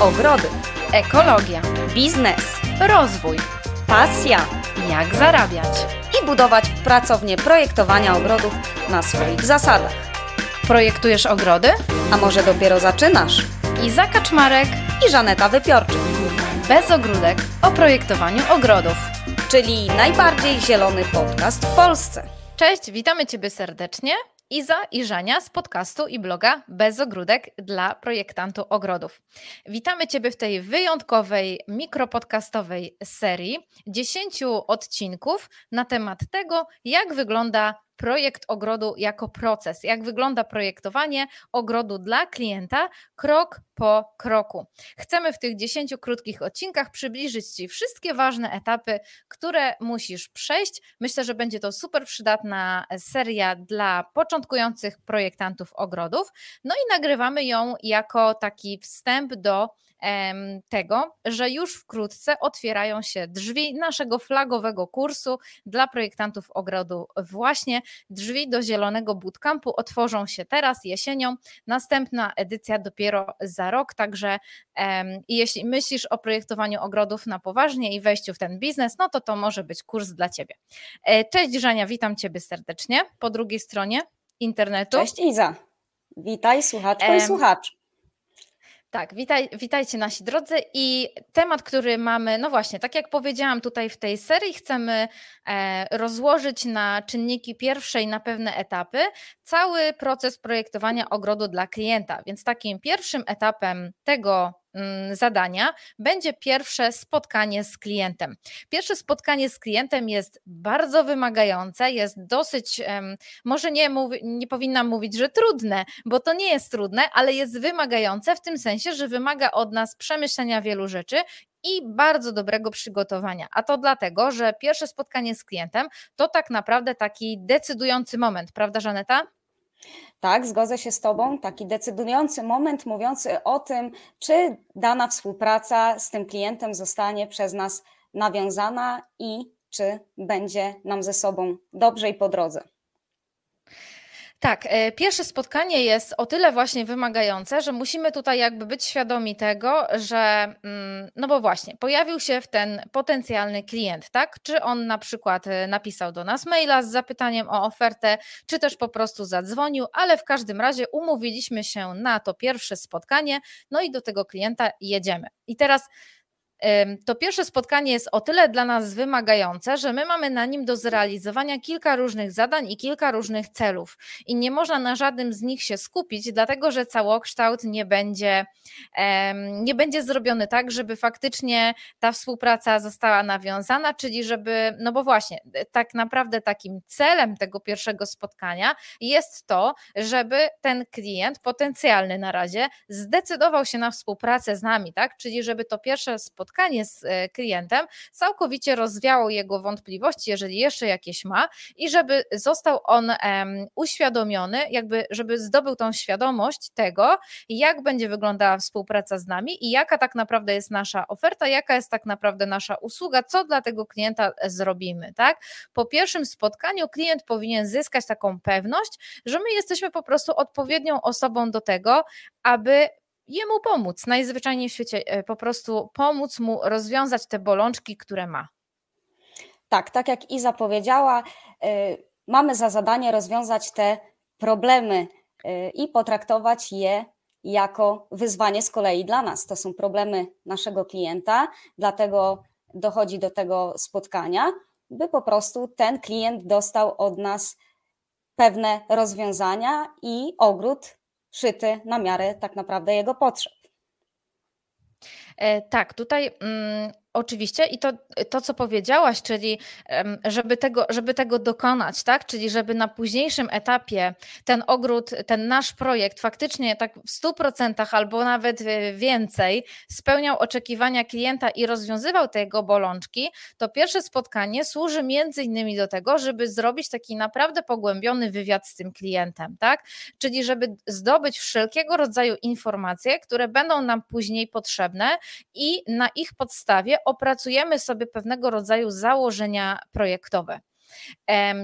ogrody, ekologia, biznes, rozwój, pasja jak zarabiać. i budować pracownię projektowania ogrodów na swoich zasadach. Projektujesz ogrody? A może dopiero zaczynasz? Iza Kaczmarek, I Żaneta Wypiorczyk, bez ogródek o projektowaniu ogrodów. czyli najbardziej zielony podcast w Polsce. Cześć, witamy Ciebie serdecznie. Iza i Żania z podcastu i bloga Bez Ogródek dla projektantu ogrodów. Witamy Ciebie w tej wyjątkowej mikropodcastowej serii 10 odcinków na temat tego, jak wygląda projekt ogrodu jako proces, jak wygląda projektowanie ogrodu dla klienta krok po kroku. Chcemy w tych 10 krótkich odcinkach przybliżyć Ci wszystkie ważne etapy, które musisz przejść. Myślę, że będzie to super przydatna seria dla początkujących projektantów ogrodów. No i nagrywamy ją jako taki wstęp do tego, że już wkrótce otwierają się drzwi naszego flagowego kursu dla projektantów ogrodu. Właśnie drzwi do Zielonego Bootcampu otworzą się teraz jesienią. Następna edycja dopiero za rok, także jeśli myślisz o projektowaniu ogrodów na poważnie i wejściu w ten biznes, no to to może być kurs dla Ciebie. E, Cześć Żania, witam Ciebie serdecznie po drugiej stronie internetu. Cześć Iza. Witaj słuchaczko i słuchacz. Tak, witaj, witajcie nasi drodzy i temat, który mamy, no właśnie, tak jak powiedziałam tutaj w tej serii, chcemy e, rozłożyć na czynniki pierwsze i na pewne etapy cały proces projektowania ogrodu dla klienta. Więc takim pierwszym etapem tego zadania będzie pierwsze spotkanie z klientem. Pierwsze spotkanie z klientem jest bardzo wymagające, jest dosyć, może nie, nie powinnam mówić, że trudne, bo to nie jest trudne, ale jest wymagające w tym sensie, że wymaga od nas przemyślenia wielu rzeczy i bardzo dobrego przygotowania. A to dlatego, że pierwsze spotkanie z klientem to tak naprawdę taki decydujący moment, prawda, Żaneta? Tak, zgodzę się z Tobą. Taki decydujący moment mówiący o tym, czy dana współpraca z tym klientem zostanie przez nas nawiązana i czy będzie nam ze sobą dobrze i po drodze. Tak, e, pierwsze spotkanie jest o tyle właśnie wymagające, że musimy tutaj jakby być świadomi tego, że mm, no bo właśnie pojawił się w ten potencjalny klient, tak? Czy on na przykład e, napisał do nas maila z zapytaniem o ofertę, czy też po prostu zadzwonił, ale w każdym razie umówiliśmy się na to pierwsze spotkanie, no i do tego klienta jedziemy. I teraz To pierwsze spotkanie jest o tyle dla nas wymagające, że my mamy na nim do zrealizowania kilka różnych zadań i kilka różnych celów. I nie można na żadnym z nich się skupić, dlatego że całokształt nie będzie, nie będzie zrobiony tak, żeby faktycznie ta współpraca została nawiązana, czyli żeby, no bo właśnie, tak naprawdę takim celem tego pierwszego spotkania jest to, żeby ten klient, potencjalny na razie, zdecydował się na współpracę z nami, tak? Czyli żeby to pierwsze spotkanie z e, klientem całkowicie rozwiało jego wątpliwości, jeżeli jeszcze jakieś ma, i żeby został on uświadomiony, jakby żeby zdobył tą świadomość tego, jak będzie wyglądała współpraca z nami i jaka tak naprawdę jest nasza oferta, jaka jest tak naprawdę nasza usługa, co dla tego klienta zrobimy, tak? Po pierwszym spotkaniu klient powinien zyskać taką pewność, że my jesteśmy po prostu odpowiednią osobą do tego, aby jemu pomóc, najzwyczajniej w świecie, e, po prostu pomóc mu rozwiązać te bolączki, które ma. Tak, tak jak Iza powiedziała, y, mamy za zadanie rozwiązać te problemy y, i potraktować je jako wyzwanie z kolei dla nas. To są problemy naszego klienta, dlatego dochodzi do tego spotkania, by po prostu ten klient dostał od nas pewne rozwiązania i ogród szyty na miarę tak naprawdę jego potrzeb. E, Tak, tutaj mm, oczywiście i to, to, co powiedziałaś, czyli żeby tego, żeby tego dokonać, tak? Czyli żeby na późniejszym etapie ten ogród, ten nasz projekt faktycznie tak w 100% albo nawet e, więcej spełniał oczekiwania klienta i rozwiązywał te jego bolączki, to pierwsze spotkanie służy między innymi do tego, żeby zrobić taki naprawdę pogłębiony wywiad z tym klientem, tak? Czyli żeby zdobyć wszelkiego rodzaju informacje, które będą nam później potrzebne i na ich podstawie opracujemy sobie pewnego rodzaju założenia projektowe.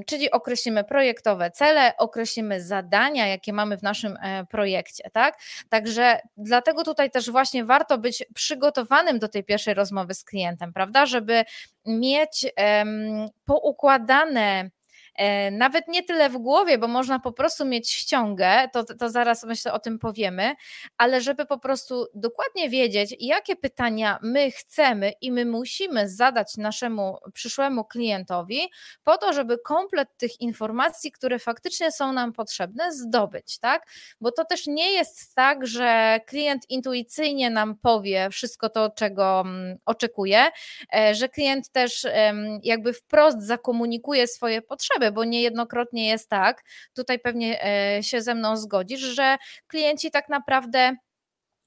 czyli określimy projektowe cele, określimy zadania, jakie mamy w naszym e, projekcie, tak? Także dlatego tutaj też właśnie warto być przygotowanym do tej pierwszej rozmowy z klientem, prawda? Żeby mieć poukładane E, nawet nie tyle w głowie, bo można po prostu mieć ściągę, to, to zaraz myślę o tym powiemy, ale żeby po prostu dokładnie wiedzieć, jakie pytania my chcemy i my musimy zadać naszemu przyszłemu klientowi, po to, żeby komplet tych informacji, które faktycznie są nam potrzebne, zdobyć, tak? Bo to też nie jest tak, że klient intuicyjnie nam powie wszystko to, czego mm, oczekuje, e, że klient też jakby wprost zakomunikuje swoje potrzeby bo niejednokrotnie jest tak, tutaj pewnie e, się ze mną zgodzisz, że klienci tak naprawdę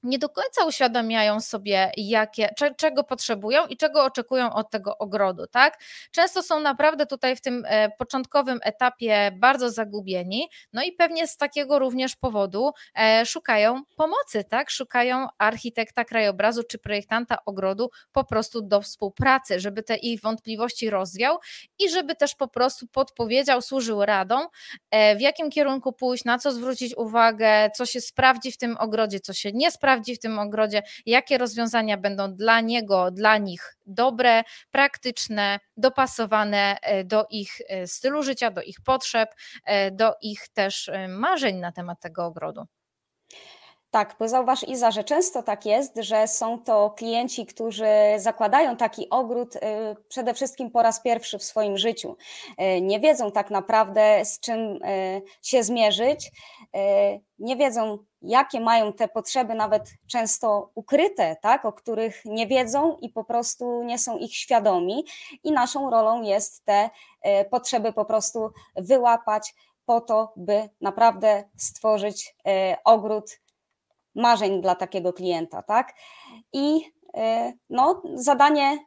nie do końca uświadamiają sobie, jakie, czego potrzebują i czego oczekują od tego ogrodu, tak? Często są naprawdę tutaj w tym e, początkowym etapie bardzo zagubieni, no i pewnie z takiego również powodu e, szukają pomocy, tak? Szukają architekta krajobrazu czy projektanta ogrodu po prostu do współpracy, żeby te ich wątpliwości rozwiał i żeby też po prostu podpowiedział, służył radą, e, w jakim kierunku pójść, na co zwrócić uwagę, co się sprawdzi w tym ogrodzie, co się nie sprawdzi, sprawdzi w tym ogrodzie, jakie rozwiązania będą dla niego, dla nich dobre, praktyczne, dopasowane e, do ich e, stylu życia, do ich potrzeb, e, do ich też marzeń na temat tego ogrodu. Tak, bo zauważ Iza, że często tak jest, że są to klienci, którzy zakładają taki ogród przede wszystkim po raz pierwszy w swoim życiu. Nie wiedzą tak naprawdę z czym się zmierzyć, nie wiedzą jakie mają te potrzeby nawet często ukryte, tak, o których nie wiedzą i po prostu nie są ich świadomi i naszą rolą jest te potrzeby po prostu wyłapać po to, by naprawdę stworzyć ogród marzeń dla takiego klienta, tak? I e, no, zadanie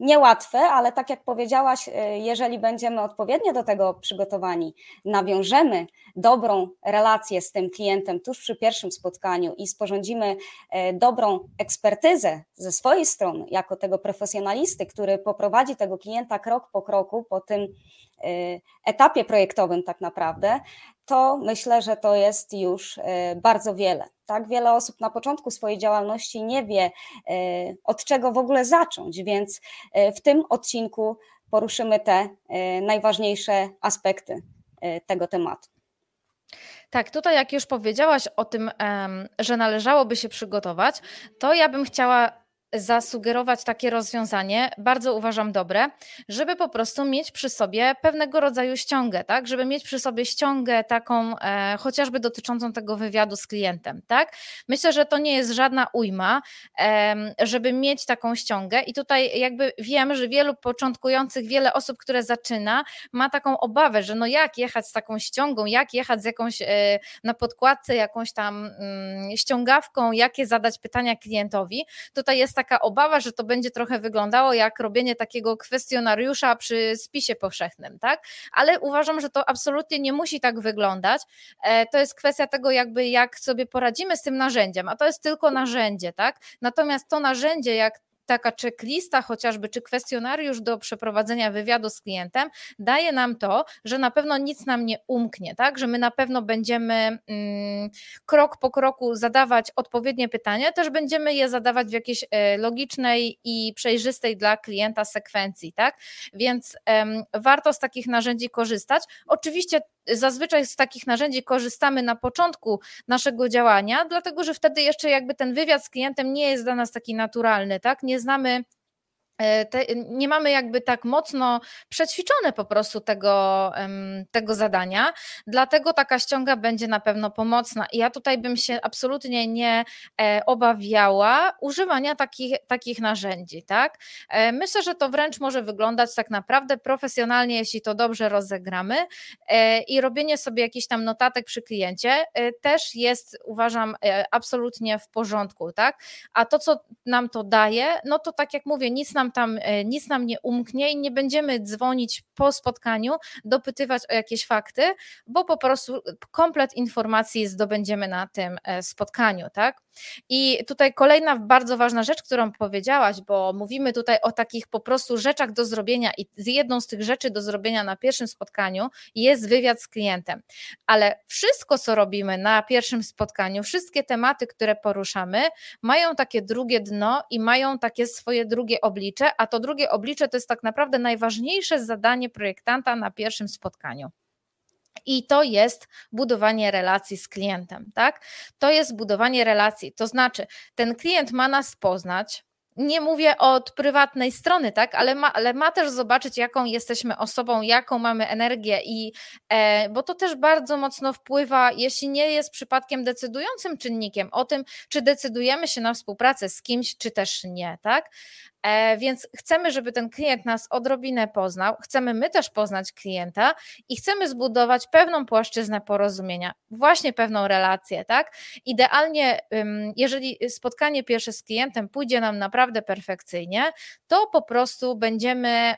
niełatwe, ale tak jak powiedziałaś, e, jeżeli będziemy odpowiednio do tego przygotowani, nawiążemy dobrą relację z tym klientem tuż przy pierwszym spotkaniu i sporządzimy e, dobrą ekspertyzę ze swojej strony, jako tego profesjonalisty, który poprowadzi tego klienta krok po kroku po tym etapie projektowym, tak naprawdę, to myślę, że to jest już bardzo wiele. Tak, wiele osób na początku swojej działalności nie wie, e, od czego w ogóle zacząć, więc e, w tym odcinku poruszymy te e, najważniejsze aspekty tego tematu. Tak, tutaj jak już powiedziałaś o tym, że należałoby się przygotować, to ja bym chciała zasugerować takie rozwiązanie, bardzo uważam dobre, żeby po prostu mieć przy sobie pewnego rodzaju ściągę, tak? Żeby mieć przy sobie ściągę taką e, chociażby dotyczącą tego wywiadu z klientem, tak? Myślę, że to nie jest żadna ujma, e, żeby mieć taką ściągę i tutaj jakby wiem, że wielu początkujących, wiele osób, które zaczyna, ma taką obawę, że no jak jechać z taką ściągą, jak jechać z jakąś e, na podkładce jakąś tam mm, ściągawką, jakie zadać pytania klientowi. Tutaj jest taka obawa, że to będzie trochę wyglądało jak robienie takiego kwestionariusza przy spisie powszechnym, tak? Ale uważam, że to absolutnie nie musi tak wyglądać. E, to jest kwestia tego, jakby jak sobie poradzimy z tym narzędziem, a to jest tylko narzędzie, tak? Natomiast to narzędzie, jak taka checklista chociażby, czy kwestionariusz do przeprowadzenia wywiadu z klientem daje nam to, że na pewno nic nam nie umknie, tak? Że my na pewno będziemy mm, krok po kroku zadawać odpowiednie pytania, też będziemy je zadawać w jakiejś e, logicznej i przejrzystej dla klienta sekwencji, tak? Więc um, warto z takich narzędzi korzystać. Oczywiście zazwyczaj z takich narzędzi korzystamy na początku naszego działania, dlatego że wtedy jeszcze jakby ten wywiad z klientem nie jest dla nas taki naturalny, tak? Nie znamy te, nie mamy jakby tak mocno przećwiczone po prostu tego, tego zadania, dlatego taka ściąga będzie na pewno pomocna. I ja tutaj bym się absolutnie nie e, obawiała używania takich, takich narzędzi. Tak? E, myślę, że to wręcz może wyglądać tak naprawdę profesjonalnie, jeśli to dobrze rozegramy i robienie sobie jakichś tam notatek przy kliencie też jest, uważam, absolutnie w porządku. Tak? A to, co nam to daje, no to tak jak mówię, nic nam nam tam, e, nic nam nie umknie i nie będziemy dzwonić po spotkaniu, dopytywać o jakieś fakty, bo po prostu komplet informacji zdobędziemy na tym e, spotkaniu, tak? I tutaj kolejna bardzo ważna rzecz, którą powiedziałaś, bo mówimy tutaj o takich po prostu rzeczach do zrobienia i jedną z tych rzeczy do zrobienia na pierwszym spotkaniu jest wywiad z klientem. Ale wszystko, co robimy na pierwszym spotkaniu, wszystkie tematy, które poruszamy, mają takie drugie dno i mają takie swoje drugie oblicze, a to drugie oblicze to jest tak naprawdę najważniejsze zadanie projektanta na pierwszym spotkaniu. I to jest budowanie relacji z klientem, tak? To jest budowanie relacji. To znaczy, ten klient ma nas poznać, nie mówię od prywatnej strony, tak, ale ma, ale ma też zobaczyć, jaką jesteśmy osobą, jaką mamy energię, i e, bo to też bardzo mocno wpływa, jeśli nie jest przypadkiem decydującym czynnikiem o tym, czy decydujemy się na współpracę z kimś, czy też nie, tak. E, więc chcemy, żeby ten klient nas odrobinę poznał, chcemy my też poznać klienta i chcemy zbudować pewną płaszczyznę porozumienia, właśnie pewną relację, tak? Idealnie, jeżeli spotkanie pierwsze z klientem pójdzie nam naprawdę perfekcyjnie, to po prostu będziemy,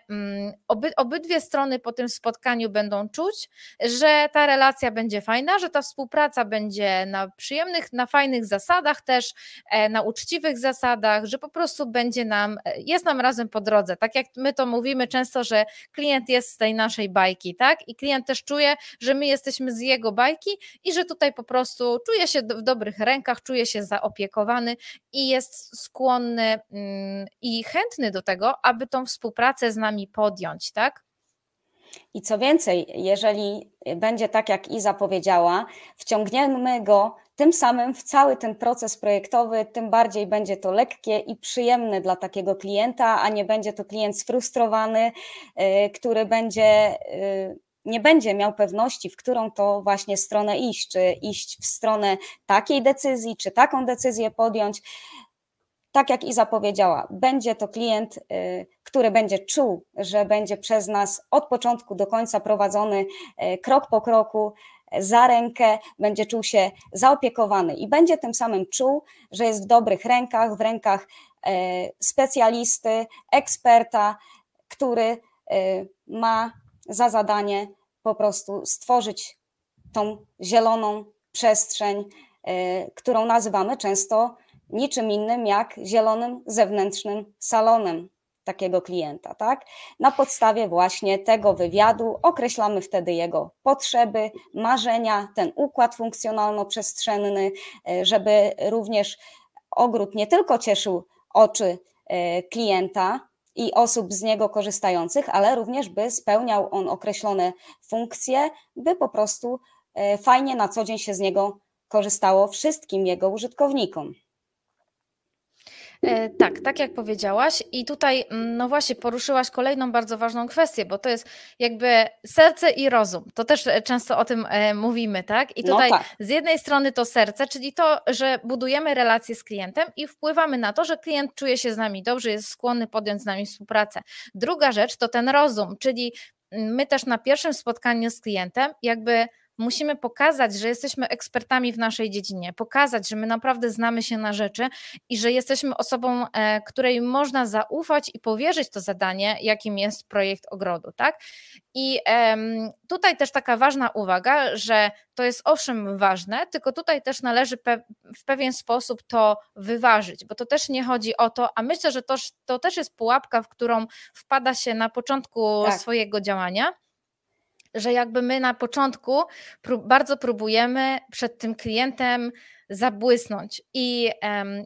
oby, obydwie strony po tym spotkaniu będą czuć, że ta relacja będzie fajna, że ta współpraca będzie na przyjemnych, na fajnych zasadach też, e, na uczciwych zasadach, że po prostu będzie nam jest nam razem po drodze. Tak jak my to mówimy często, że klient jest z tej naszej bajki, tak? I klient też czuje, że my jesteśmy z jego bajki i że tutaj po prostu czuje się w dobrych rękach, czuje się zaopiekowany i jest skłonny mm, i chętny do tego, aby tą współpracę z nami podjąć, tak? I co więcej, jeżeli będzie tak, jak Iza powiedziała, wciągniemy go tym samym w cały ten proces projektowy, tym bardziej będzie to lekkie i przyjemne dla takiego klienta, a nie będzie to klient sfrustrowany, y, który będzie y, nie będzie miał pewności, w którą to właśnie stronę iść, czy iść w stronę takiej decyzji, czy taką decyzję podjąć. Tak jak Iza powiedziała, będzie to klient, y, który będzie czuł, że będzie przez nas od początku do końca prowadzony krok po kroku, za rękę, będzie czuł się zaopiekowany i będzie tym samym czuł, że jest w dobrych rękach, w rękach e, specjalisty, eksperta, który e, ma za zadanie po prostu stworzyć tą zieloną przestrzeń, e, którą nazywamy często niczym innym jak zielonym zewnętrznym salonem takiego klienta, tak? Na podstawie właśnie tego wywiadu określamy wtedy jego potrzeby, marzenia, ten układ funkcjonalno-przestrzenny, e, żeby również ogród nie tylko cieszył oczy e, klienta i osób z niego korzystających, ale również by spełniał on określone funkcje, by po prostu e, fajnie na co dzień się z niego korzystało wszystkim jego użytkownikom. E, tak, tak jak powiedziałaś, i tutaj, mm, no właśnie, poruszyłaś kolejną bardzo ważną kwestię, bo to jest jakby serce i rozum. To też e, często o tym e, mówimy, tak? I no tutaj no tak. z jednej strony to serce, czyli to, że budujemy relacje z klientem i wpływamy na to, że klient czuje się z nami dobrze, jest skłonny podjąć z nami współpracę. Druga rzecz to ten rozum, czyli my też na pierwszym spotkaniu z klientem, jakby musimy pokazać, że jesteśmy ekspertami w naszej dziedzinie, pokazać, że my naprawdę znamy się na rzeczy i że jesteśmy osobą, e, której można zaufać i powierzyć to zadanie, jakim jest projekt ogrodu, tak? I tutaj też taka ważna uwaga, że to jest owszem ważne, tylko tutaj też należy w pewien sposób to wyważyć, bo to też nie chodzi o to, a myślę, że to, to też jest pułapka, w którą wpada się na początku tak. swojego działania że jakby my na początku bardzo próbujemy przed tym klientem zabłysnąć i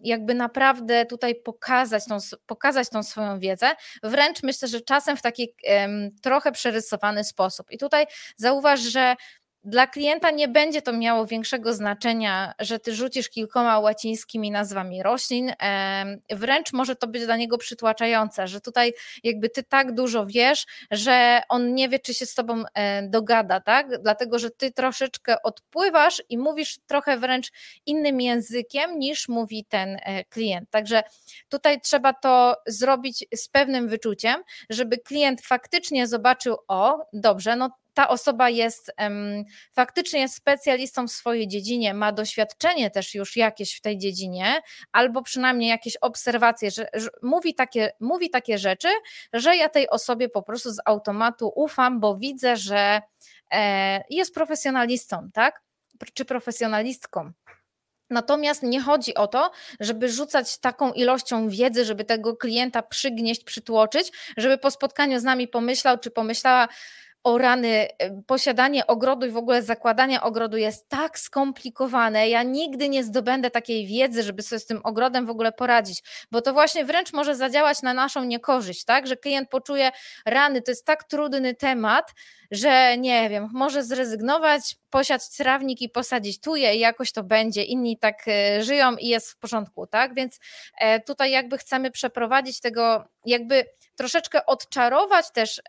jakby naprawdę tutaj pokazać tą, pokazać tą swoją wiedzę, wręcz myślę, że czasem w taki trochę przerysowany sposób. I tutaj zauważ, że dla klienta nie będzie to miało większego znaczenia, że ty rzucisz kilkoma łacińskimi nazwami roślin, wręcz może to być dla niego przytłaczające, że tutaj jakby ty tak dużo wiesz, że on nie wie, czy się z tobą e, dogada, tak? Dlatego, że ty troszeczkę odpływasz i mówisz trochę wręcz innym językiem niż mówi ten e, klient. Także tutaj trzeba to zrobić z pewnym wyczuciem, żeby klient faktycznie zobaczył, o, dobrze, no ta osoba jest um, faktycznie specjalistą w swojej dziedzinie, ma doświadczenie też już jakieś w tej dziedzinie, albo przynajmniej jakieś obserwacje, że, że mówi, takie, mówi takie rzeczy, że ja tej osobie po prostu z automatu ufam, bo widzę, że e, jest profesjonalistą, tak? Czy profesjonalistką. Natomiast nie chodzi o to, żeby rzucać taką ilością wiedzy, żeby tego klienta przygnieść, przytłoczyć, żeby po spotkaniu z nami pomyślał czy pomyślała, o rany, e, posiadanie ogrodu i w ogóle zakładanie ogrodu jest tak skomplikowane. Ja nigdy nie zdobędę takiej wiedzy, żeby sobie z tym ogrodem w ogóle poradzić, bo to właśnie wręcz może zadziałać na naszą niekorzyść, tak? Że klient poczuje rany, to jest tak trudny temat, że nie wiem, może zrezygnować, posiać trawnik i posadzić tuje i jakoś to będzie. Inni tak e, żyją i jest w porządku, tak? Więc e, tutaj jakby chcemy przeprowadzić tego, jakby troszeczkę odczarować też.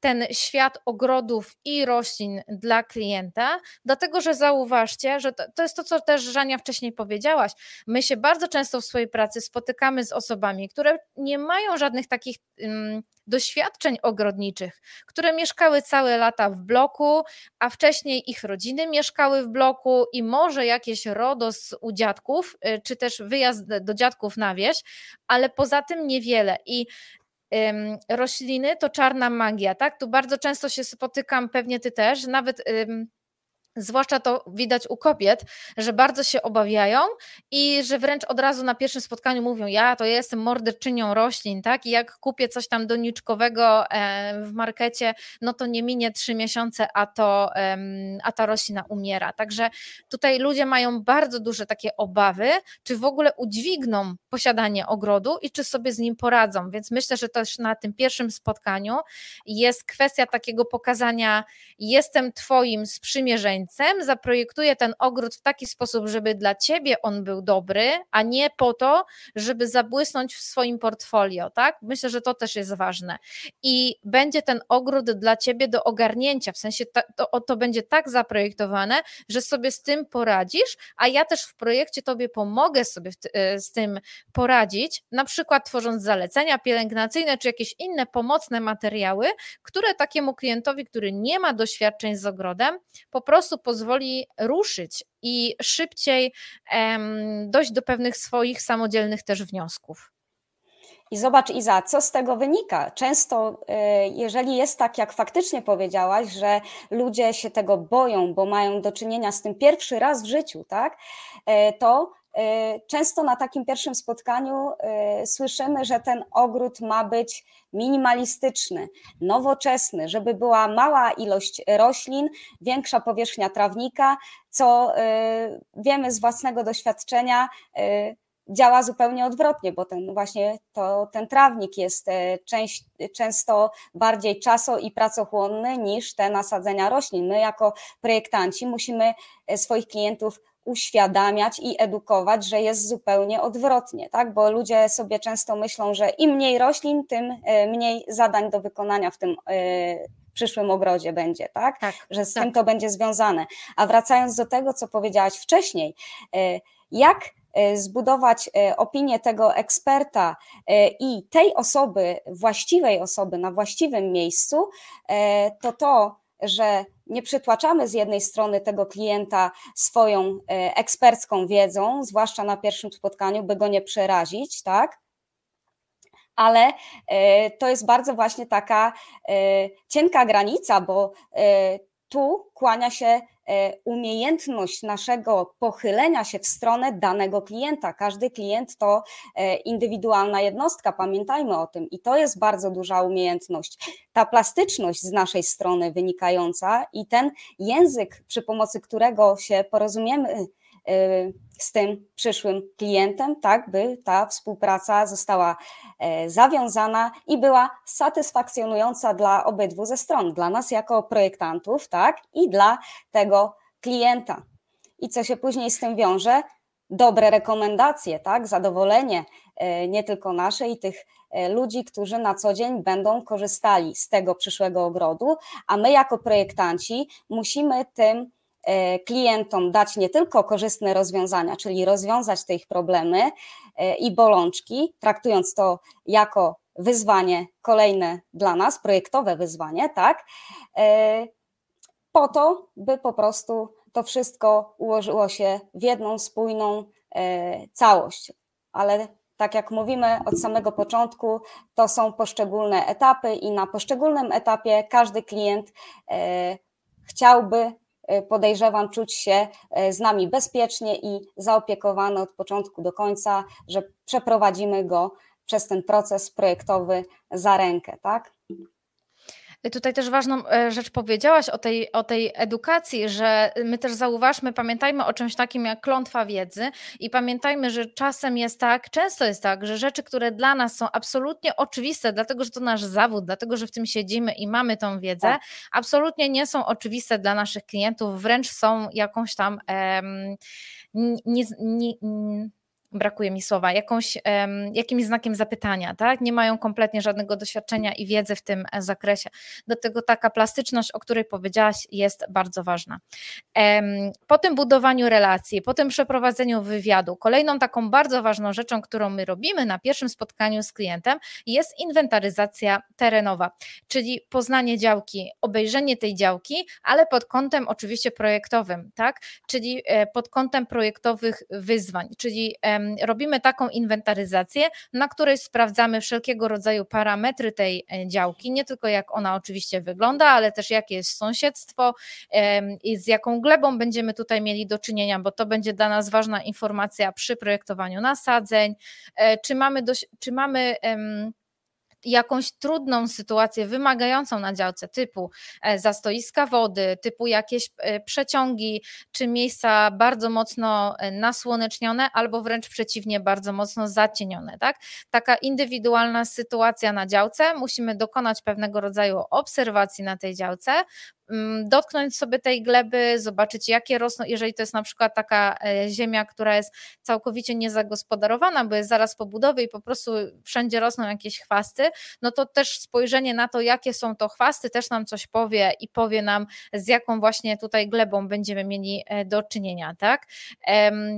Ten świat ogrodów i roślin dla klienta, dlatego że zauważcie, że to, to, jest to, co też Żania wcześniej powiedziałaś. My się bardzo często w swojej pracy spotykamy z osobami, które nie mają żadnych takich um, doświadczeń ogrodniczych, które mieszkały całe lata w bloku, a wcześniej ich rodziny mieszkały w bloku i może jakieś rodos u dziadków, y, czy też wyjazd do dziadków na wieś, ale poza tym niewiele. I rośliny to czarna magia, tak? Tu bardzo często się spotykam, pewnie ty też, nawet Zwłaszcza to widać u kobiet, że bardzo się obawiają i że wręcz od razu na pierwszym spotkaniu mówią: Ja to jestem morderczynią roślin, tak? I jak kupię coś tam doniczkowego e, w markecie, no to nie minie trzy miesiące, a, to, a ta roślina umiera. Także tutaj ludzie mają bardzo duże takie obawy, czy w ogóle udźwigną posiadanie ogrodu i czy sobie z nim poradzą. Więc myślę, że też na tym pierwszym spotkaniu jest kwestia takiego pokazania: Jestem Twoim sprzymierzeńcem zaprojektuję ten ogród w taki sposób, żeby dla ciebie on był dobry, a nie po to, żeby zabłysnąć w swoim portfolio, tak? Myślę, że to też jest ważne. I będzie ten ogród dla ciebie do ogarnięcia, w sensie to, to będzie tak zaprojektowane, że sobie z tym poradzisz, a ja też w projekcie tobie pomogę sobie e, z tym poradzić, na przykład tworząc zalecenia pielęgnacyjne czy jakieś inne pomocne materiały, które takiemu klientowi, który nie ma doświadczeń z ogrodem, po prostu prostu pozwoli ruszyć i szybciej dojść do pewnych swoich samodzielnych też wniosków. I zobacz, Iza, co z tego wynika? Często, e, jeżeli jest tak, jak faktycznie powiedziałaś, że ludzie się tego boją, bo mają do czynienia z tym pierwszy raz w życiu, tak, e, to często na takim pierwszym spotkaniu słyszymy, że ten ogród ma być minimalistyczny, nowoczesny, żeby była mała ilość roślin, większa powierzchnia trawnika, co wiemy z własnego doświadczenia działa zupełnie odwrotnie, bo ten właśnie to, ten trawnik jest e, część, często bardziej czaso i pracochłonny niż te nasadzenia roślin. My jako projektanci musimy e, swoich klientów uświadamiać i edukować, że jest zupełnie odwrotnie, tak? Bo ludzie sobie często myślą, że im mniej roślin, tym e, mniej zadań do wykonania w tym przyszłym ogrodzie będzie, tak? tak że z tak. tym to będzie związane. A wracając do tego, co powiedziałaś wcześniej, jak E, zbudować opinię tego eksperta i tej osoby, właściwej osoby na właściwym miejscu, to to, że nie przytłaczamy z jednej strony tego klienta swoją ekspercką wiedzą, zwłaszcza na pierwszym spotkaniu, by go nie przerazić, tak? Ale to jest bardzo właśnie taka cienka granica, bo tu kłania się E, umiejętność naszego pochylenia się w stronę danego klienta. Każdy klient to e, indywidualna jednostka, pamiętajmy o tym, i to jest bardzo duża umiejętność. Ta plastyczność z naszej strony wynikająca i ten język, przy pomocy którego się porozumiemy z tym przyszłym klientem, tak, by ta współpraca została e, zawiązana i była satysfakcjonująca dla obydwu ze stron, dla nas jako projektantów, tak, i dla tego klienta. I co się później z tym wiąże? Dobre rekomendacje, tak, zadowolenie e, nie tylko nasze i tych e, ludzi, którzy na co dzień będą korzystali z tego przyszłego ogrodu, a my jako projektanci musimy tym klientom dać nie tylko korzystne rozwiązania, czyli rozwiązać te ich problemy e, i bolączki, traktując to jako wyzwanie kolejne dla nas, projektowe wyzwanie, tak? E, po to, by po prostu to wszystko ułożyło się w jedną spójną e, całość. Ale tak jak mówimy od samego początku, to są poszczególne etapy i na poszczególnym etapie każdy klient chciałby E, podejrzewam, czuć się e, z nami bezpiecznie i zaopiekowany od początku do końca, że przeprowadzimy go przez ten proces projektowy za rękę, tak? Tutaj też ważną e, rzecz powiedziałaś o tej, o tej edukacji, że my też zauważmy, pamiętajmy o czymś takim jak klątwa wiedzy i pamiętajmy, że czasem jest tak, często jest tak, że rzeczy, które dla nas są absolutnie oczywiste, dlatego że to nasz zawód, dlatego że w tym siedzimy i mamy tą wiedzę, tak. absolutnie nie są oczywiste dla naszych klientów, wręcz są jakąś tam um, nie, nie, nie brakuje mi słowa, jakąś, jakimś znakiem zapytania, tak? Nie mają kompletnie żadnego doświadczenia i wiedzy w tym e, zakresie. Dlatego taka plastyczność, o której powiedziałaś, jest bardzo ważna. Po tym budowaniu relacji, po tym przeprowadzeniu wywiadu, kolejną taką bardzo ważną rzeczą, którą my robimy na pierwszym spotkaniu z klientem, jest inwentaryzacja terenowa, czyli poznanie działki, obejrzenie tej działki, ale pod kątem oczywiście projektowym, tak? Czyli e, pod kątem projektowych wyzwań, czyli robimy taką inwentaryzację, na której sprawdzamy wszelkiego rodzaju parametry tej e, działki, nie tylko jak ona oczywiście wygląda, ale też jakie jest sąsiedztwo i z jaką glebą będziemy tutaj mieli do czynienia, bo to będzie dla nas ważna informacja przy projektowaniu nasadzeń, e, czy mamy, czy mamy jakąś trudną sytuację wymagającą na działce, typu e, zastoiska wody, typu jakieś e, przeciągi, czy miejsca bardzo mocno e, nasłonecznione, albo wręcz przeciwnie, bardzo mocno zacienione. Tak? Taka indywidualna sytuacja na działce, musimy dokonać pewnego rodzaju obserwacji na tej działce, dotknąć sobie tej gleby, zobaczyć jakie rosną, jeżeli to jest na przykład taka e, ziemia, która jest całkowicie niezagospodarowana, bo jest zaraz po budowie i po prostu wszędzie rosną jakieś chwasty, no to też spojrzenie na to, jakie są to chwasty, też nam coś powie i powie nam, z jaką właśnie tutaj glebą będziemy mieli e, do czynienia, tak?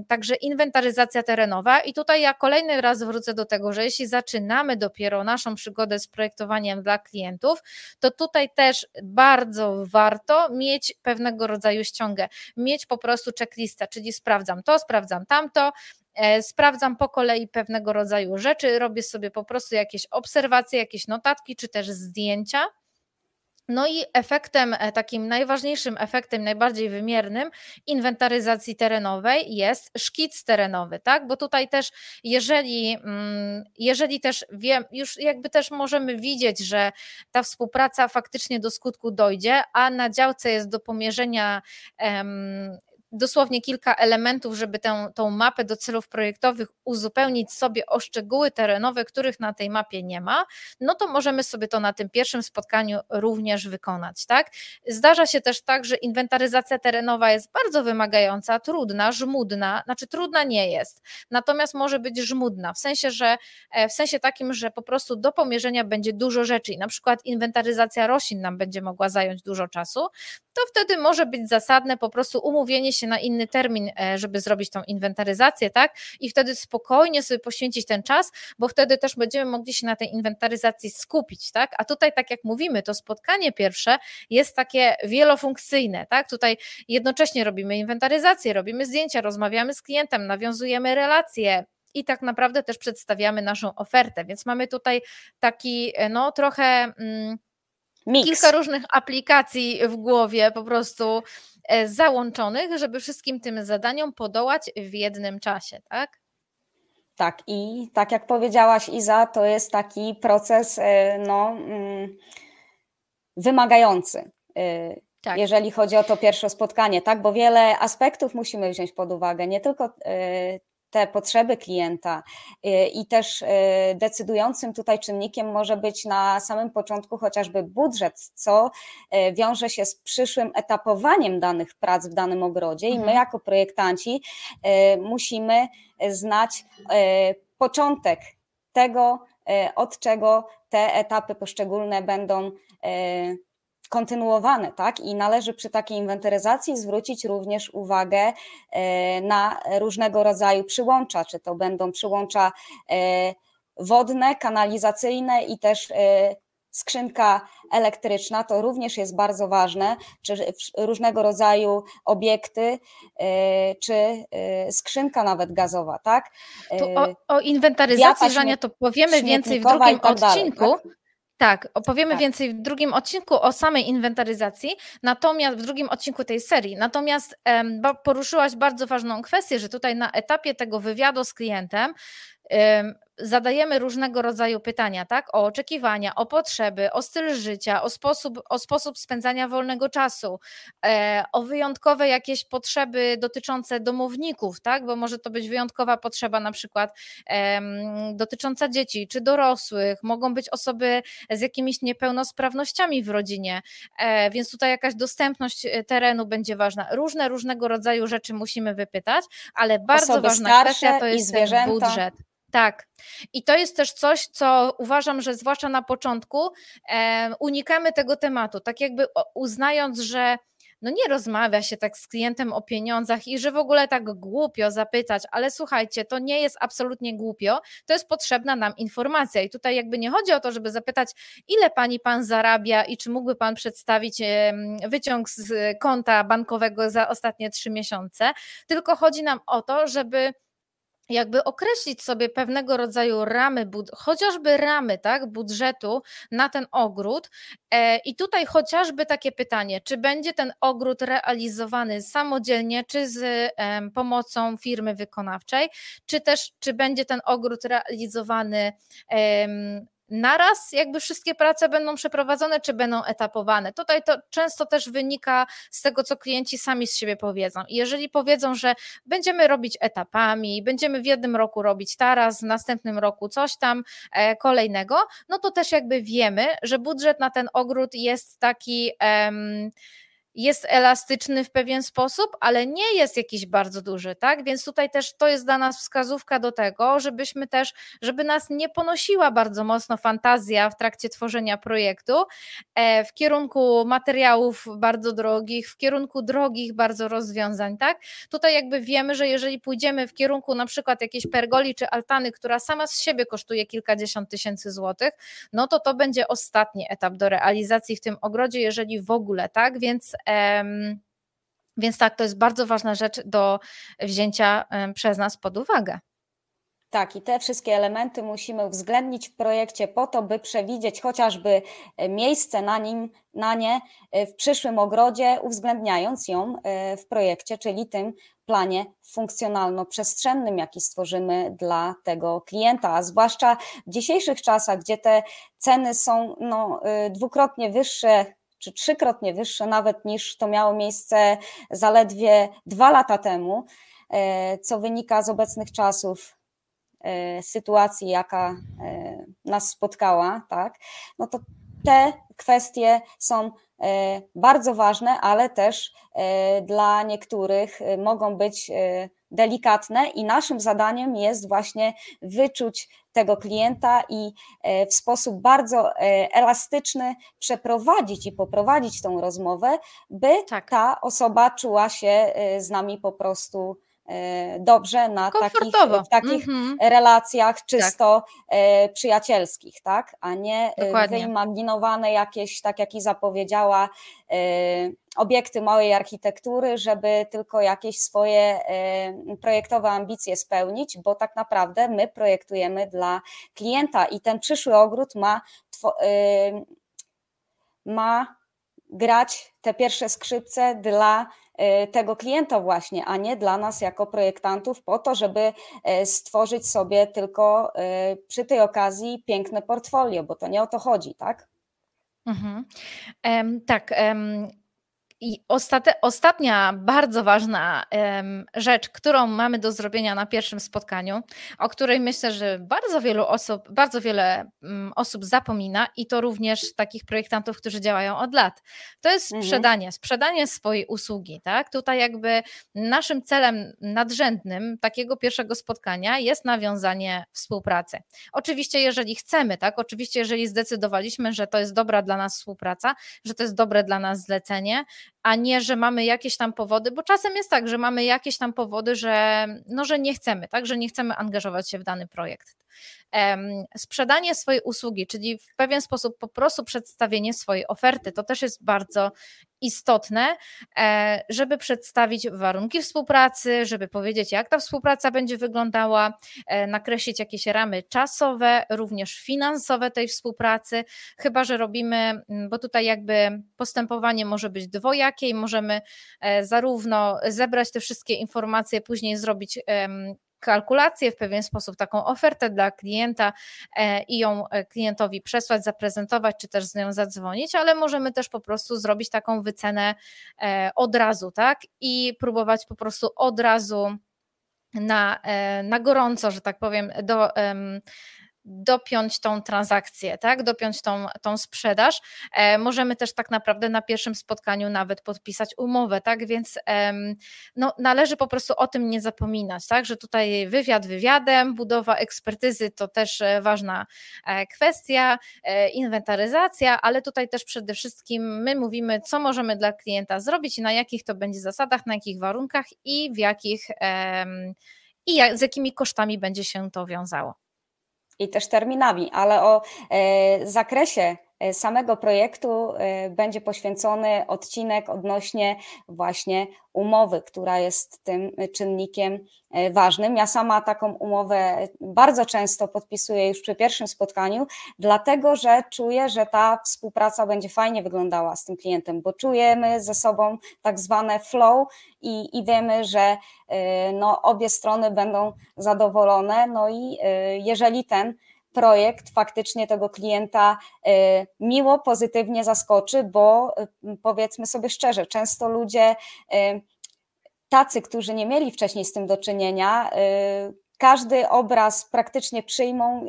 Także inwentaryzacja terenowa i tutaj ja kolejny raz wrócę do tego, że jeśli zaczynamy dopiero naszą przygodę z projektowaniem dla klientów, to tutaj też bardzo ważne warto mieć pewnego rodzaju ściągę, mieć po prostu checklistę, czyli sprawdzam to, sprawdzam tamto, e, sprawdzam po kolei pewnego rodzaju rzeczy, robię sobie po prostu jakieś obserwacje, jakieś notatki, czy też zdjęcia no i efektem, e, takim najważniejszym efektem, najbardziej wymiernym inwentaryzacji terenowej jest szkic terenowy, tak? Bo tutaj też, jeżeli, mm, jeżeli też wiem, już jakby też możemy widzieć, że ta współpraca faktycznie do skutku dojdzie, a na działce jest do pomierzenia dosłownie kilka elementów, żeby tę, tą mapę do celów projektowych uzupełnić sobie o szczegóły terenowe, których na tej mapie nie ma, no to możemy sobie to na tym pierwszym spotkaniu również wykonać. Tak? Zdarza się też tak, że inwentaryzacja terenowa jest bardzo wymagająca, trudna, żmudna, znaczy trudna nie jest, natomiast może być żmudna, w sensie, że e, w sensie takim, że po prostu do pomierzenia będzie dużo rzeczy i na przykład inwentaryzacja roślin nam będzie mogła zająć dużo czasu, to wtedy może być zasadne po prostu umówienie się na inny termin, e, żeby zrobić tą inwentaryzację, tak? I wtedy spokojnie sobie poświęcić ten czas, bo wtedy też będziemy mogli się na tej inwentaryzacji skupić, tak? A tutaj, tak jak mówimy, to spotkanie pierwsze jest takie wielofunkcyjne, tak? Tutaj jednocześnie robimy inwentaryzację, robimy zdjęcia, rozmawiamy z klientem, nawiązujemy relacje, i tak naprawdę też przedstawiamy naszą ofertę. Więc mamy tutaj taki, e, no trochę. Mm, Mix. kilka różnych aplikacji w głowie po prostu e, załączonych, żeby wszystkim tym zadaniom podołać w jednym czasie, tak? Tak, i tak jak powiedziałaś, Iza, to jest taki proces e, no, mm, wymagający. E, tak. Jeżeli chodzi o to pierwsze spotkanie, tak, bo wiele aspektów musimy wziąć pod uwagę, nie tylko te potrzeby klienta y, i też y, decydującym tutaj czynnikiem może być na samym początku chociażby budżet, co y, wiąże się z przyszłym etapowaniem danych prac w danym ogrodzie i my mhm. jako projektanci musimy znać początek tego, od czego te etapy poszczególne będą kontynuowane, tak? I należy przy takiej inwentaryzacji zwrócić również uwagę e, na różnego rodzaju przyłącza, czy to będą przyłącza e, wodne, kanalizacyjne i też skrzynka elektryczna to również jest bardzo ważne, czy różnego rodzaju obiekty, czy skrzynka nawet gazowa, tak? Tu o, o inwentaryzacji, Żania, to powiemy więcej w drugim tak odcinku. Dalej, tak? Tak, opowiemy tak. więcej w drugim odcinku o samej inwentaryzacji, natomiast w drugim odcinku tej serii. Natomiast um, poruszyłaś bardzo ważną kwestię, że tutaj na etapie tego wywiadu z klientem zadajemy różnego rodzaju pytania, tak? O oczekiwania, o potrzeby, o styl życia, o sposób, o sposób spędzania wolnego czasu, e, o wyjątkowe jakieś potrzeby dotyczące domowników, tak? Bo może to być wyjątkowa potrzeba na przykład dotycząca dzieci czy dorosłych, mogą być osoby z jakimiś niepełnosprawnościami w rodzinie, e, więc tutaj jakaś dostępność e, terenu będzie ważna. Różne, różnego rodzaju rzeczy musimy wypytać, ale bardzo Osoby ważna kwestia to jest budżet. Tak. I to jest też coś, co uważam, że zwłaszcza na początku e, unikamy tego tematu, tak jakby uznając, że no nie rozmawia się tak z klientem o pieniądzach i że w ogóle tak głupio zapytać, ale słuchajcie, to nie jest absolutnie głupio, to jest potrzebna nam informacja i tutaj jakby nie chodzi o to, żeby zapytać, ile pani pan zarabia i czy mógłby pan przedstawić wyciąg z konta bankowego za ostatnie trzy miesiące, tylko chodzi nam o to, żeby jakby określić sobie pewnego rodzaju ramy, chociażby ramy tak, budżetu na ten ogród. E, I tutaj chociażby takie pytanie, czy będzie ten ogród realizowany samodzielnie, czy z pomocą firmy wykonawczej, czy też czy będzie ten ogród realizowany naraz jakby wszystkie prace będą przeprowadzone, czy będą etapowane. Tutaj to często też wynika z tego, co klienci sami z siebie powiedzą. jeżeli powiedzą, że będziemy robić etapami, będziemy w jednym roku robić taras, w następnym roku coś tam e, kolejnego, no to też jakby wiemy, że budżet na ten ogród jest taki. Um, jest elastyczny w pewien sposób, ale nie jest jakiś bardzo duży, tak? Więc tutaj też to jest dla nas wskazówka do tego, żebyśmy też, żeby nas nie ponosiła bardzo mocno fantazja w trakcie tworzenia projektu e, w kierunku materiałów bardzo drogich, w kierunku drogich bardzo rozwiązań, tak? Tutaj jakby wiemy, że jeżeli pójdziemy w kierunku na przykład jakiejś pergoli czy altany, która sama z siebie kosztuje kilkadziesiąt tysięcy złotych, no to to będzie ostatni etap do realizacji w tym ogrodzie, jeżeli w ogóle, tak? Więc więc tak, to jest bardzo ważna rzecz do wzięcia przez nas pod uwagę. Tak, i te wszystkie elementy musimy uwzględnić w projekcie po to, by przewidzieć chociażby e, miejsce na nim, na nie e, w przyszłym ogrodzie, uwzględniając ją e, w projekcie, czyli tym planie funkcjonalno-przestrzennym, jaki stworzymy dla tego klienta, a zwłaszcza w dzisiejszych czasach, gdzie te ceny są no, dwukrotnie wyższe czy trzykrotnie wyższe nawet niż to miało miejsce zaledwie dwa lata temu, e, co wynika z obecnych czasów e, sytuacji, jaka e, nas spotkała, tak, no to te kwestie są bardzo ważne, ale też dla niektórych mogą być delikatne i naszym zadaniem jest właśnie wyczuć tego klienta i e, w sposób bardzo e, elastyczny przeprowadzić i poprowadzić tą rozmowę, by tak. ta osoba czuła się e, z nami po prostu dobrze na takich, w takich mm -hmm. relacjach tak. czysto tak. przyjacielskich, tak? a nie Dokładnie. wyimaginowane jakieś, tak jak Iza powiedziała, obiekty małej architektury, żeby tylko jakieś swoje projektowe ambicje spełnić, bo tak naprawdę my projektujemy dla klienta i ten przyszły ogród ma, ma grać te pierwsze skrzypce dla tego klienta właśnie, a nie dla nas jako projektantów po to, żeby y, stworzyć sobie tylko y, przy tej okazji piękne portfolio, bo to nie o to chodzi, tak? Mhm. Um, tak. Um i ostate, ostatnia bardzo ważna um, rzecz, którą mamy do zrobienia na pierwszym spotkaniu, o której myślę, że bardzo wielu osób, bardzo wiele um, osób zapomina i to również takich projektantów, którzy działają od lat. To jest mhm. sprzedanie, sprzedanie swojej usługi, tak? Tutaj jakby naszym celem nadrzędnym takiego pierwszego spotkania jest nawiązanie współpracy. Oczywiście, jeżeli chcemy, tak? Oczywiście, jeżeli zdecydowaliśmy, że to jest dobra dla nas współpraca, że to jest dobre dla nas zlecenie, a nie, że mamy jakieś tam powody, bo czasem jest tak, że mamy jakieś tam powody, że, no, że nie chcemy, tak, że nie chcemy angażować się w dany projekt sprzedanie swojej usługi, czyli w pewien sposób po prostu przedstawienie swojej oferty. To też jest bardzo istotne, e, żeby przedstawić warunki współpracy, żeby powiedzieć, jak ta współpraca będzie wyglądała, e, nakreślić jakieś ramy czasowe, również finansowe tej współpracy, chyba że robimy, bo tutaj jakby postępowanie może być dwojakie i możemy e, zarówno zebrać te wszystkie informacje, później zrobić kalkulację, w pewien sposób taką ofertę dla klienta e, i ją e, klientowi przesłać, zaprezentować, czy też z nią zadzwonić, ale możemy też po prostu zrobić taką wycenę e, od razu, tak? I próbować po prostu od razu na, na gorąco, że tak powiem, do, dopiąć tą transakcję, tak? dopiąć tą, tą sprzedaż. E, możemy też tak naprawdę na pierwszym spotkaniu nawet podpisać umowę, tak? Więc no, należy po prostu o tym nie zapominać, tak? że tutaj wywiad wywiadem, budowa ekspertyzy to też e, ważna e, kwestia, inwentaryzacja, ale tutaj też przede wszystkim my mówimy, co możemy dla klienta zrobić i na jakich to będzie zasadach, na jakich warunkach i w jakich i z jakimi kosztami będzie się to wiązało i też terminami, ale o e, zakresie samego projektu e, będzie poświęcony odcinek odnośnie właśnie umowy, która jest tym czynnikiem ważnym. Ja sama taką umowę bardzo często podpisuję już przy pierwszym spotkaniu, dlatego że czuję, że ta współpraca będzie fajnie wyglądała z tym klientem, bo czujemy ze sobą tak zwane flow i, i wiemy, że no, obie strony będą zadowolone. No i jeżeli ten projekt faktycznie tego klienta y, miło, pozytywnie zaskoczy, bo y, powiedzmy sobie szczerze, często ludzie y, tacy, którzy nie mieli wcześniej z tym do czynienia, każdy obraz praktycznie przyjmą,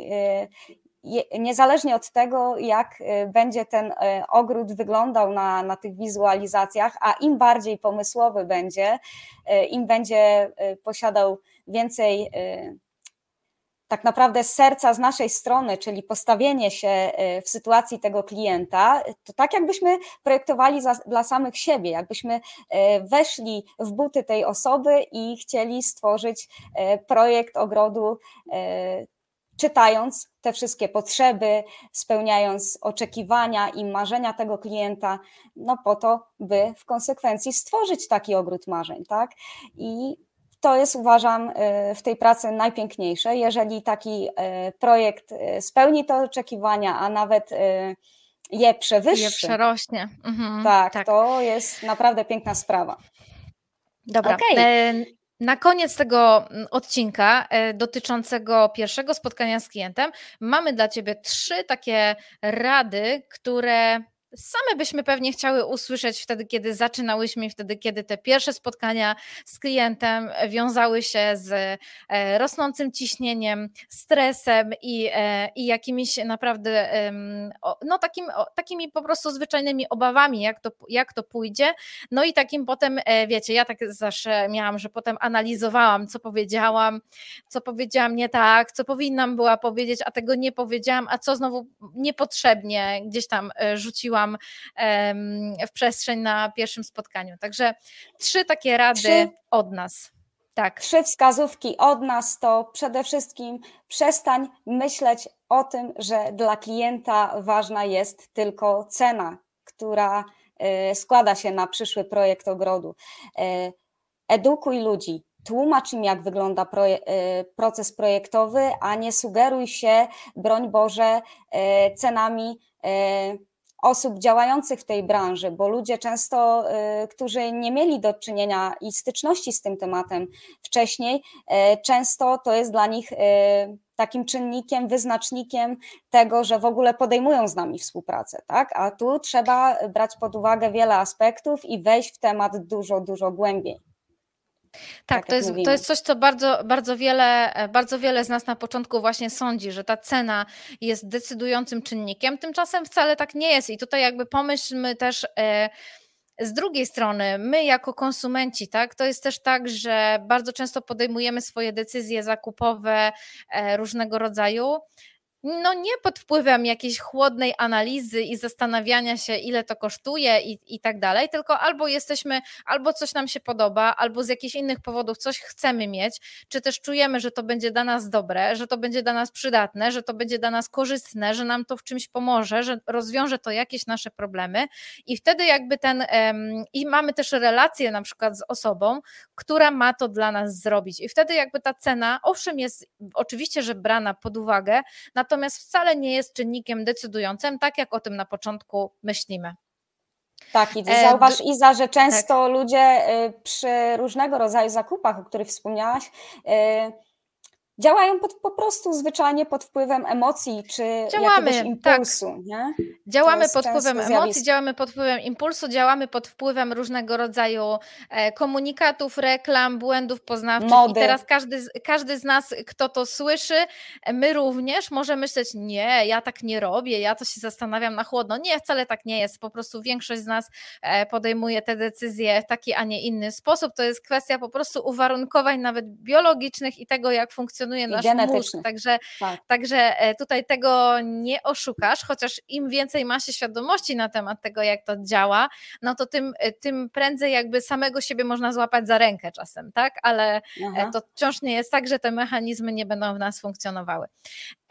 niezależnie od tego, jak będzie ten ogród wyglądał na, na tych wizualizacjach, a im bardziej pomysłowy będzie, im będzie posiadał więcej tak naprawdę serca z naszej strony, czyli postawienie się e, w sytuacji tego klienta, to tak jakbyśmy projektowali za, dla samych siebie, jakbyśmy e, weszli w buty tej osoby i chcieli stworzyć e, projekt ogrodu czytając te wszystkie potrzeby, spełniając oczekiwania i marzenia tego klienta, no po to, by w konsekwencji stworzyć taki ogród marzeń, tak? I to jest, uważam, y, w tej pracy najpiękniejsze. Jeżeli taki y, projekt y, spełni te oczekiwania, a nawet je przewyższy. Je przerośnie. Mhm, tak, tak, to jest naprawdę piękna sprawa. Dobra. Okay. E, na koniec tego mm, odcinka e, dotyczącego pierwszego spotkania z klientem mamy dla Ciebie trzy takie rady, które same byśmy pewnie chciały usłyszeć wtedy, kiedy zaczynałyśmy, wtedy, kiedy te pierwsze spotkania z klientem wiązały się z e, rosnącym ciśnieniem, stresem i, e, i jakimiś naprawdę no takim, takimi po prostu zwyczajnymi obawami, jak to, jak to pójdzie. No i takim potem, e, wiecie, ja tak zawsze miałam, że potem analizowałam, co powiedziałam, co powiedziałam nie tak, co powinnam była powiedzieć, a tego nie powiedziałam, a co znowu niepotrzebnie gdzieś tam rzuciłam w przestrzeń na pierwszym spotkaniu. Także trzy takie rady trzy, od nas. Tak. Trzy wskazówki od nas to przede wszystkim przestań myśleć o tym, że dla klienta ważna jest tylko cena, która e, składa się na przyszły projekt ogrodu. E, edukuj ludzi, tłumacz im, jak wygląda e, proces projektowy, a nie sugeruj się, broń Boże, cenami osób działających w tej branży, bo ludzie często, y, którzy nie mieli do czynienia i styczności z tym tematem wcześniej, y, często to jest dla nich y, takim czynnikiem, wyznacznikiem tego, że w ogóle podejmują z nami współpracę, tak? A tu trzeba brać pod uwagę wiele aspektów i wejść w temat dużo, dużo głębiej. Tak, tak to, jest, to jest coś, co bardzo, bardzo, wiele, bardzo wiele z nas na początku właśnie sądzi, że ta cena jest decydującym czynnikiem. Tymczasem wcale tak nie jest. I tutaj jakby pomyślmy też. E, z drugiej strony, my jako konsumenci, tak, to jest też tak, że bardzo często podejmujemy swoje decyzje zakupowe e, różnego rodzaju no nie pod wpływem jakiejś chłodnej analizy i zastanawiania się, ile to kosztuje i, i tak dalej, tylko albo jesteśmy, albo coś nam się podoba, albo z jakichś innych powodów coś chcemy mieć, czy też czujemy, że to będzie dla nas dobre, że to będzie dla nas przydatne, że to będzie dla nas korzystne, że nam to w czymś pomoże, że rozwiąże to jakieś nasze problemy. I wtedy jakby ten, i mamy też relację na przykład z osobą, która ma to dla nas zrobić. I wtedy jakby ta cena, owszem jest oczywiście, że brana pod uwagę, natomiast wcale nie jest czynnikiem decydującym, tak jak o tym na początku myślimy. Tak, i e, zauważ Iza, że często tak. ludzie y, przy różnego rodzaju zakupach, o których wspomniałaś, y, działają pod, po prostu zwyczajnie pod wpływem emocji czy działamy, jakiegoś tak. impulsu. Tak. Nie? Działamy pod wpływem emocji, działamy pod wpływem impulsu, działamy pod wpływem różnego rodzaju e, komunikatów, reklam, błędów poznawczych. Mody. I teraz każdy, każdy z nas, kto to słyszy, my również może myśleć, nie, ja tak nie robię, ja to się zastanawiam na chłodno. Nie, wcale tak nie jest. Po prostu większość z nas e, podejmuje te decyzje w taki, a nie inny sposób. To jest kwestia po prostu uwarunkowań nawet biologicznych i tego, jak funkcjonuje funkcjonuje nasz mózg, także, tak. także e, tutaj tego nie oszukasz, chociaż im więcej ma się świadomości na temat tego, jak to działa, no to tym, e, tym prędzej jakby samego siebie można złapać za rękę czasem, tak? Ale e, Aha. to wciąż nie jest tak, że te mechanizmy nie będą w nas funkcjonowały.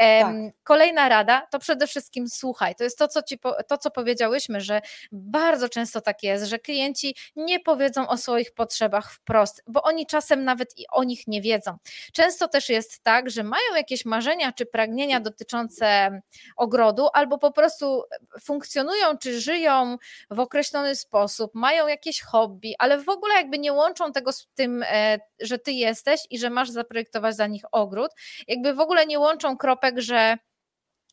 Tak. Kolejna rada to przede wszystkim słuchaj. To jest to co, ci, to, co powiedziałyśmy, że bardzo często tak jest, że klienci nie powiedzą o swoich potrzebach wprost, bo oni czasem nawet i o nich nie wiedzą. Często też jest tak, że mają jakieś marzenia czy pragnienia dotyczące ogrodu, albo po prostu funkcjonują czy żyją w określony sposób, mają jakieś hobby, ale w ogóle jakby nie łączą tego z tym, e, że ty jesteś i że masz zaprojektować za nich ogród, jakby w ogóle nie łączą kropek, że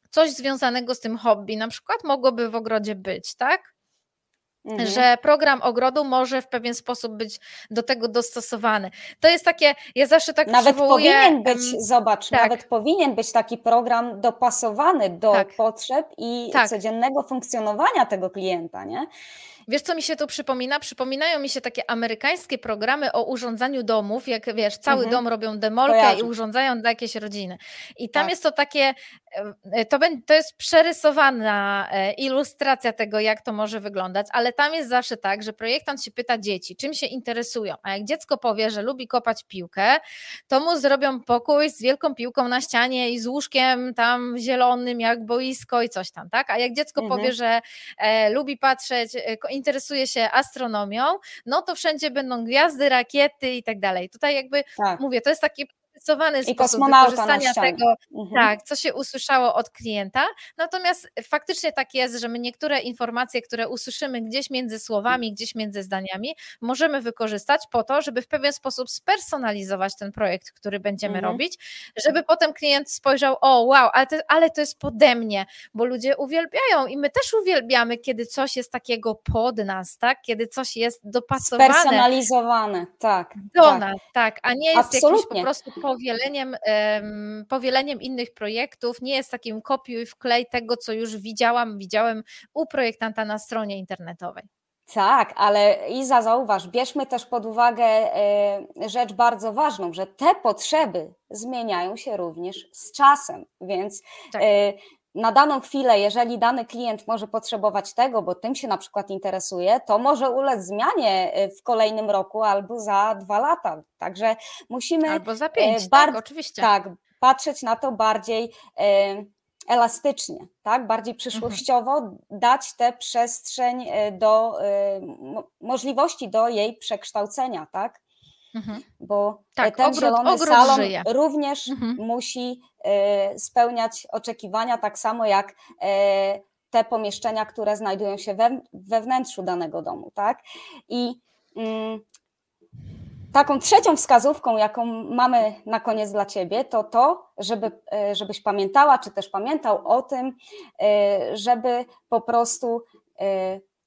coś związanego z tym hobby na przykład mogłoby w ogrodzie być, tak? Mhm. że program ogrodu może w pewien sposób być do tego dostosowany. To jest takie, ja zawsze tak Nawet przywołuję, powinien być, zobacz, tak. nawet powinien być taki program dopasowany do tak. potrzeb i tak. codziennego funkcjonowania tego klienta, nie? Wiesz, co mi się tu przypomina? Przypominają mi się takie amerykańskie programy o urządzaniu domów, jak wiesz, cały mhm. dom robią demolkę Kojarzę. i urządzają dla jakiejś rodziny. I tam tak. jest to takie, e, to, to jest przerysowana e, ilustracja tego, jak to może wyglądać, ale tam jest zawsze tak, że projektant się pyta dzieci, czym się interesują, a jak dziecko powie, że lubi kopać piłkę, to mu zrobią pokój z wielką piłką na ścianie i z łóżkiem tam zielonym, jak boisko i coś tam, tak? A jak dziecko mhm. powie, że e, lubi patrzeć, e, interesuje się astronomią, no to wszędzie będą gwiazdy, rakiety i tak dalej. Tutaj jakby tak. mówię, to jest taki I sposób wykorzystania tego, mhm. tak, co się usłyszało od klienta. Natomiast faktycznie tak jest, że my niektóre informacje, które usłyszymy gdzieś między słowami, gdzieś między zdaniami, możemy wykorzystać po to, żeby w pewien sposób spersonalizować ten projekt, który będziemy mhm. robić, żeby potem klient spojrzał, o wow, ale to, ale to jest pode mnie, bo ludzie uwielbiają i my też uwielbiamy, kiedy coś jest takiego pod nas, tak? Kiedy coś jest dopasowane. Spersonalizowane, tak. Do tak. nas, tak, a nie jest Absolutnie. jakimś po prostu powieleniem, powieleniem innych projektów, nie jest takim kopiuj wklej tego, co już widziałam, widziałem u projektanta na stronie internetowej. Tak, ale Iza, zauważ, bierzmy też pod uwagę e, rzecz bardzo ważną, że te potrzeby zmieniają się również z czasem, więc tak. Na daną chwilę, jeżeli dany klient może potrzebować tego, bo tym się na przykład interesuje, to może ulec zmianie e, w kolejnym roku albo za dwa lata. Także musimy. Albo za pięć, e, tak, oczywiście. Tak, patrzeć na to bardziej e, elastycznie, tak? bardziej mhm. przyszłościowo, mhm. dać tę przestrzeń do możliwości do jej przekształcenia, tak? Mhm. Bo tak, ten ogród, zielony ogród salon żyje. również mhm. musi e, spełniać oczekiwania, tak samo jak e, te pomieszczenia, które znajdują się we, we wnętrzu danego domu. Tak? I mm, taką trzecią wskazówką, jaką mamy na koniec dla Ciebie, to to, żeby, e, żebyś pamiętała, czy też pamiętał o tym, żeby po prostu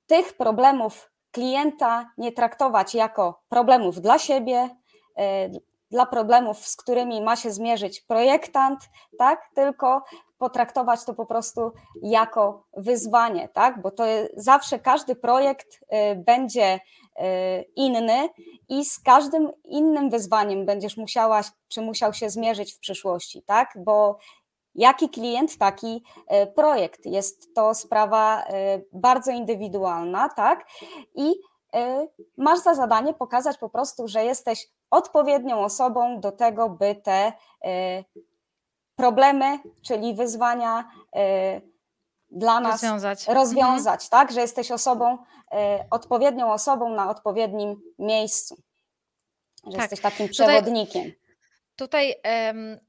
tych problemów klienta nie traktować jako problemów dla siebie, e, dla problemów, z którymi ma się zmierzyć projektant, tak? Tylko potraktować to po prostu jako wyzwanie, tak? Bo to zawsze każdy projekt e, będzie e, inny i z każdym innym wyzwaniem będziesz musiała czy musiał się zmierzyć w przyszłości, tak? Bo jaki klient, taki projekt. Jest to sprawa bardzo indywidualna, tak? I masz za zadanie pokazać po prostu, że jesteś odpowiednią osobą do tego, by te problemy, czyli wyzwania dla nas rozwiązać, rozwiązać mhm. tak, że jesteś osobą, odpowiednią osobą na odpowiednim miejscu, że tak. jesteś takim przewodnikiem. Tutaj, tutaj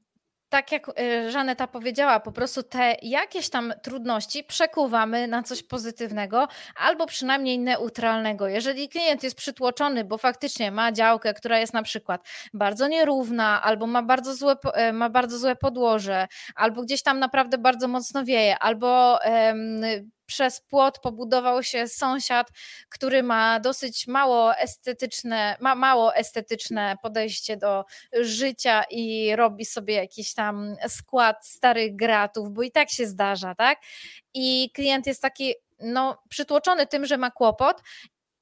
tak jak y, Żaneta powiedziała, po prostu te jakieś tam trudności przekuwamy na coś pozytywnego albo przynajmniej neutralnego. Jeżeli klient jest przytłoczony, bo faktycznie ma działkę, która jest na przykład bardzo nierówna, albo ma bardzo złe, y, ma bardzo złe podłoże, albo gdzieś tam naprawdę bardzo mocno wieje, albo przez płot pobudował się sąsiad, który ma dosyć mało estetyczne, ma mało estetyczne podejście do życia i robi sobie jakiś tam skład starych gratów, bo i tak się zdarza, tak? I klient jest taki no, przytłoczony tym, że ma kłopot,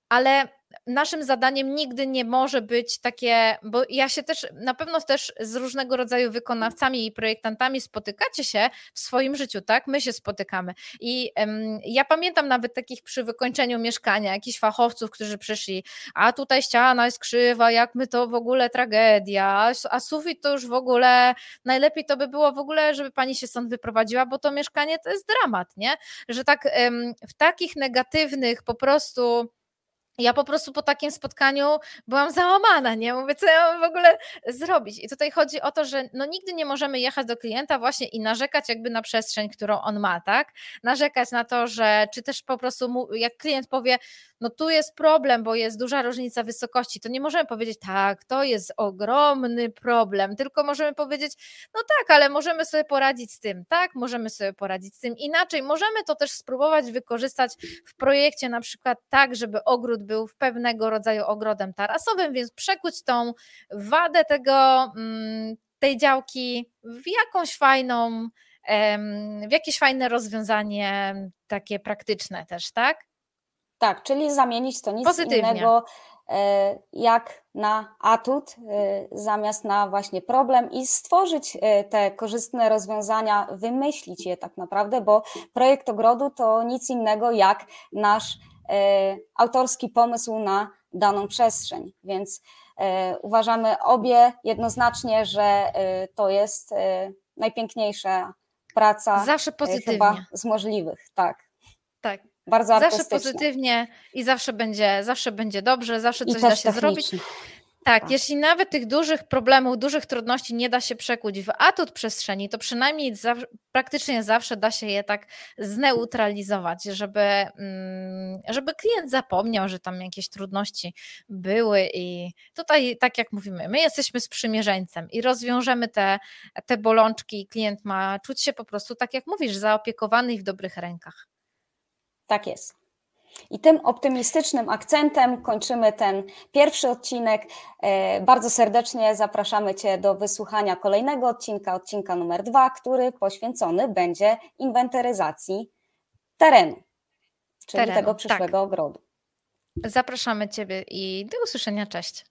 ale naszym zadaniem nigdy nie może być takie, bo ja się też na pewno też z różnego rodzaju wykonawcami i projektantami spotykacie się w swoim życiu, tak? My się spotykamy. I um, ja pamiętam nawet takich przy wykończeniu mieszkania, jakichś fachowców, którzy przyszli, a tutaj ściana jest krzywa, jak my to w ogóle tragedia, a sufit to już w ogóle najlepiej to by było w ogóle, żeby pani się stąd wyprowadziła, bo to mieszkanie to jest dramat, nie? Że tak um, w takich negatywnych po prostu ja po prostu po takim spotkaniu byłam załamana, nie? Mówię, co ja mam w ogóle zrobić? I tutaj chodzi o to, że no nigdy nie możemy jechać do klienta właśnie i narzekać jakby na przestrzeń, którą on ma, tak? Narzekać na to, że czy też po prostu mu, jak klient powie, no tu jest problem, bo jest duża różnica wysokości, to nie możemy powiedzieć, tak, to jest ogromny problem, tylko możemy powiedzieć, no tak, ale możemy sobie poradzić z tym, tak, możemy sobie poradzić z tym inaczej, możemy to też spróbować wykorzystać w projekcie na przykład tak, żeby ogród był w pewnego rodzaju ogrodem tarasowym, więc przekuć tą wadę tego, mm, tej działki w jakąś fajną, w jakieś fajne rozwiązanie takie praktyczne też, tak? Tak, czyli zamienić to nic Pozytywnie. innego e, jak na atut e, zamiast na właśnie problem i stworzyć e, te korzystne rozwiązania, wymyślić je tak naprawdę, bo projekt ogrodu to nic innego jak nasz autorski pomysł na daną przestrzeń, więc uważamy obie jednoznacznie, że to jest najpiękniejsza praca Zawsze pozytywnie. chyba z możliwych, tak. Tak, bardzo Zawsze pozytywnie i zawsze będzie, zawsze będzie dobrze, zawsze coś da się zrobić. Tak, tak, jeśli nawet tych dużych problemów, dużych trudności nie da się przekuć w atut przestrzeni, to przynajmniej praktycznie zawsze da się je tak zneutralizować, żeby, mm, żeby klient zapomniał, że tam jakieś trudności były i tutaj, tak jak mówimy, my jesteśmy sprzymierzeńcem i rozwiążemy te, te bolączki i klient ma czuć się po prostu, tak jak mówisz, zaopiekowany i w dobrych rękach. Tak jest. I tym optymistycznym akcentem kończymy ten pierwszy odcinek. E, bardzo serdecznie zapraszamy Cię do wysłuchania kolejnego odcinka, odcinka numer dwa, który poświęcony będzie inwentaryzacji terenu, czyli terenu, tego przyszłego tak. ogrodu. Zapraszamy Ciebie i do usłyszenia. Cześć.